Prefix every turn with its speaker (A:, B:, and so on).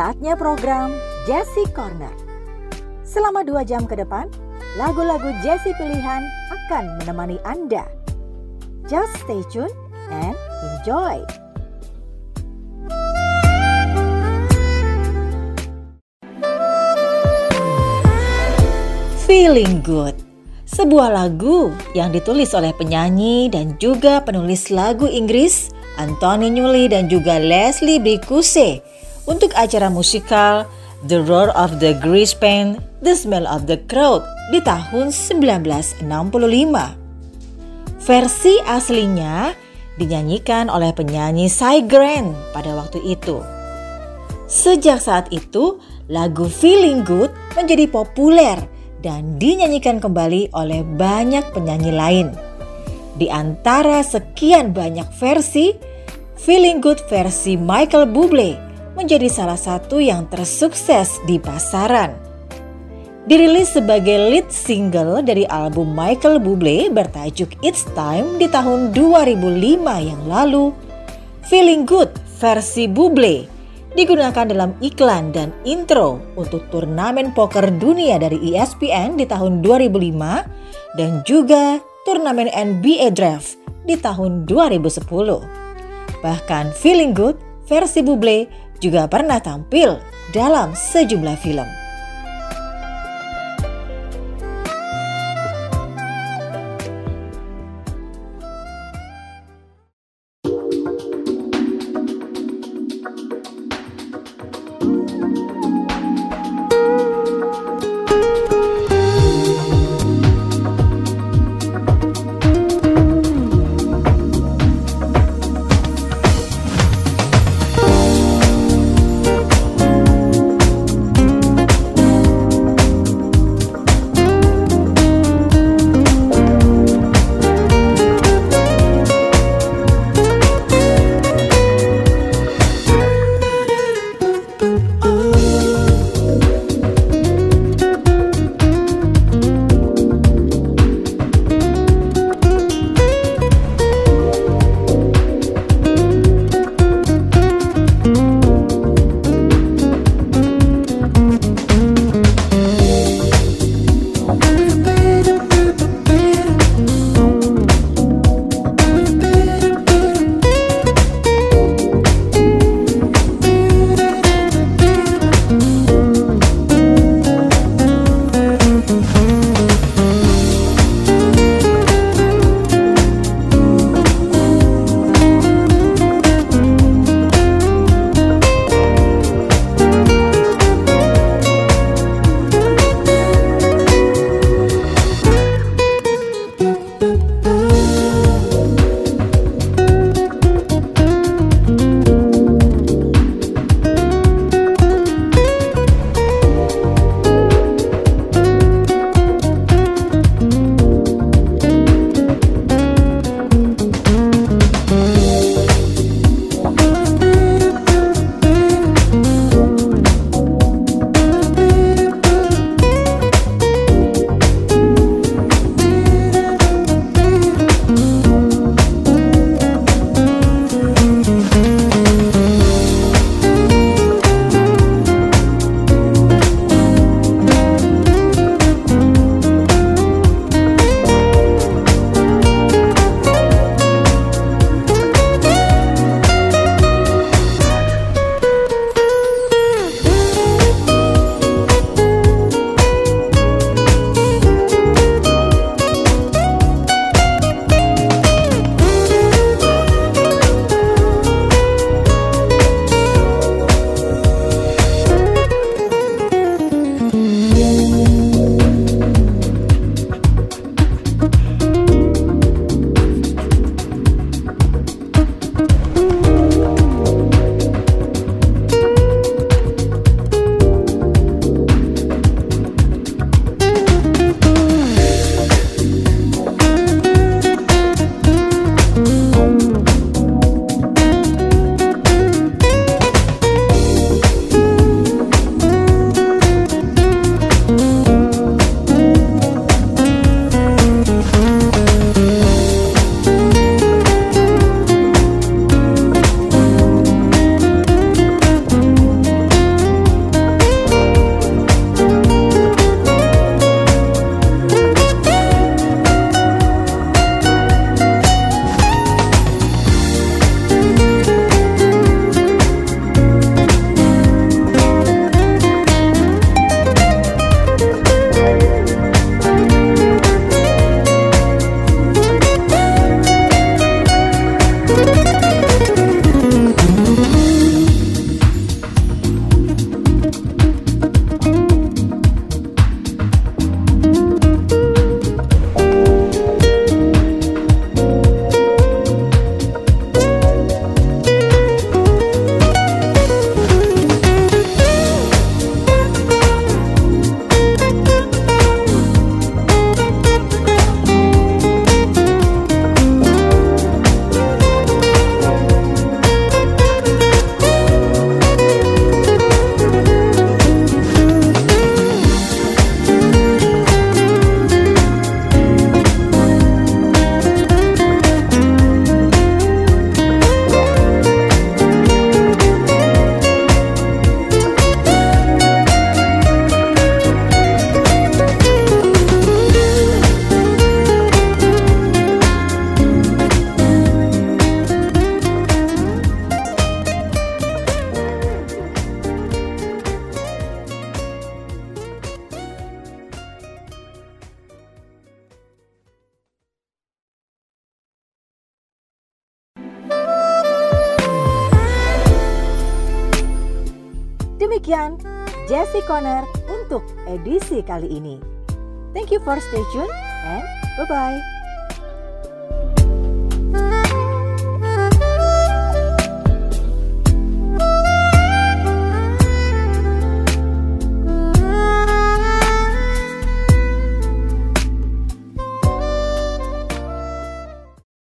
A: Saatnya program Jesse Corner. Selama dua jam ke depan, lagu-lagu Jesse pilihan akan menemani Anda. Just stay tuned and enjoy. Feeling Good sebuah lagu yang ditulis oleh penyanyi dan juga penulis lagu Inggris Anthony Newley dan juga Leslie Bricusse untuk acara musikal The Roar of the Grease Paint, The Smell of the Crowd di tahun 1965. Versi aslinya dinyanyikan oleh penyanyi Cy Grant pada waktu itu. Sejak saat itu, lagu Feeling Good menjadi populer dan dinyanyikan kembali oleh banyak penyanyi lain. Di antara sekian banyak versi, Feeling Good versi Michael Bublé menjadi salah satu yang tersukses di pasaran. Dirilis sebagai lead single dari album Michael Bublé bertajuk It's Time di tahun 2005 yang lalu, Feeling Good versi Bublé digunakan dalam iklan dan intro untuk turnamen poker dunia dari ESPN di tahun 2005 dan juga turnamen NBA Draft di tahun 2010. Bahkan Feeling Good versi Buble juga pernah tampil dalam sejumlah film. Demikian Jessie Connor untuk edisi kali ini. Thank you for stay tuned and bye-bye.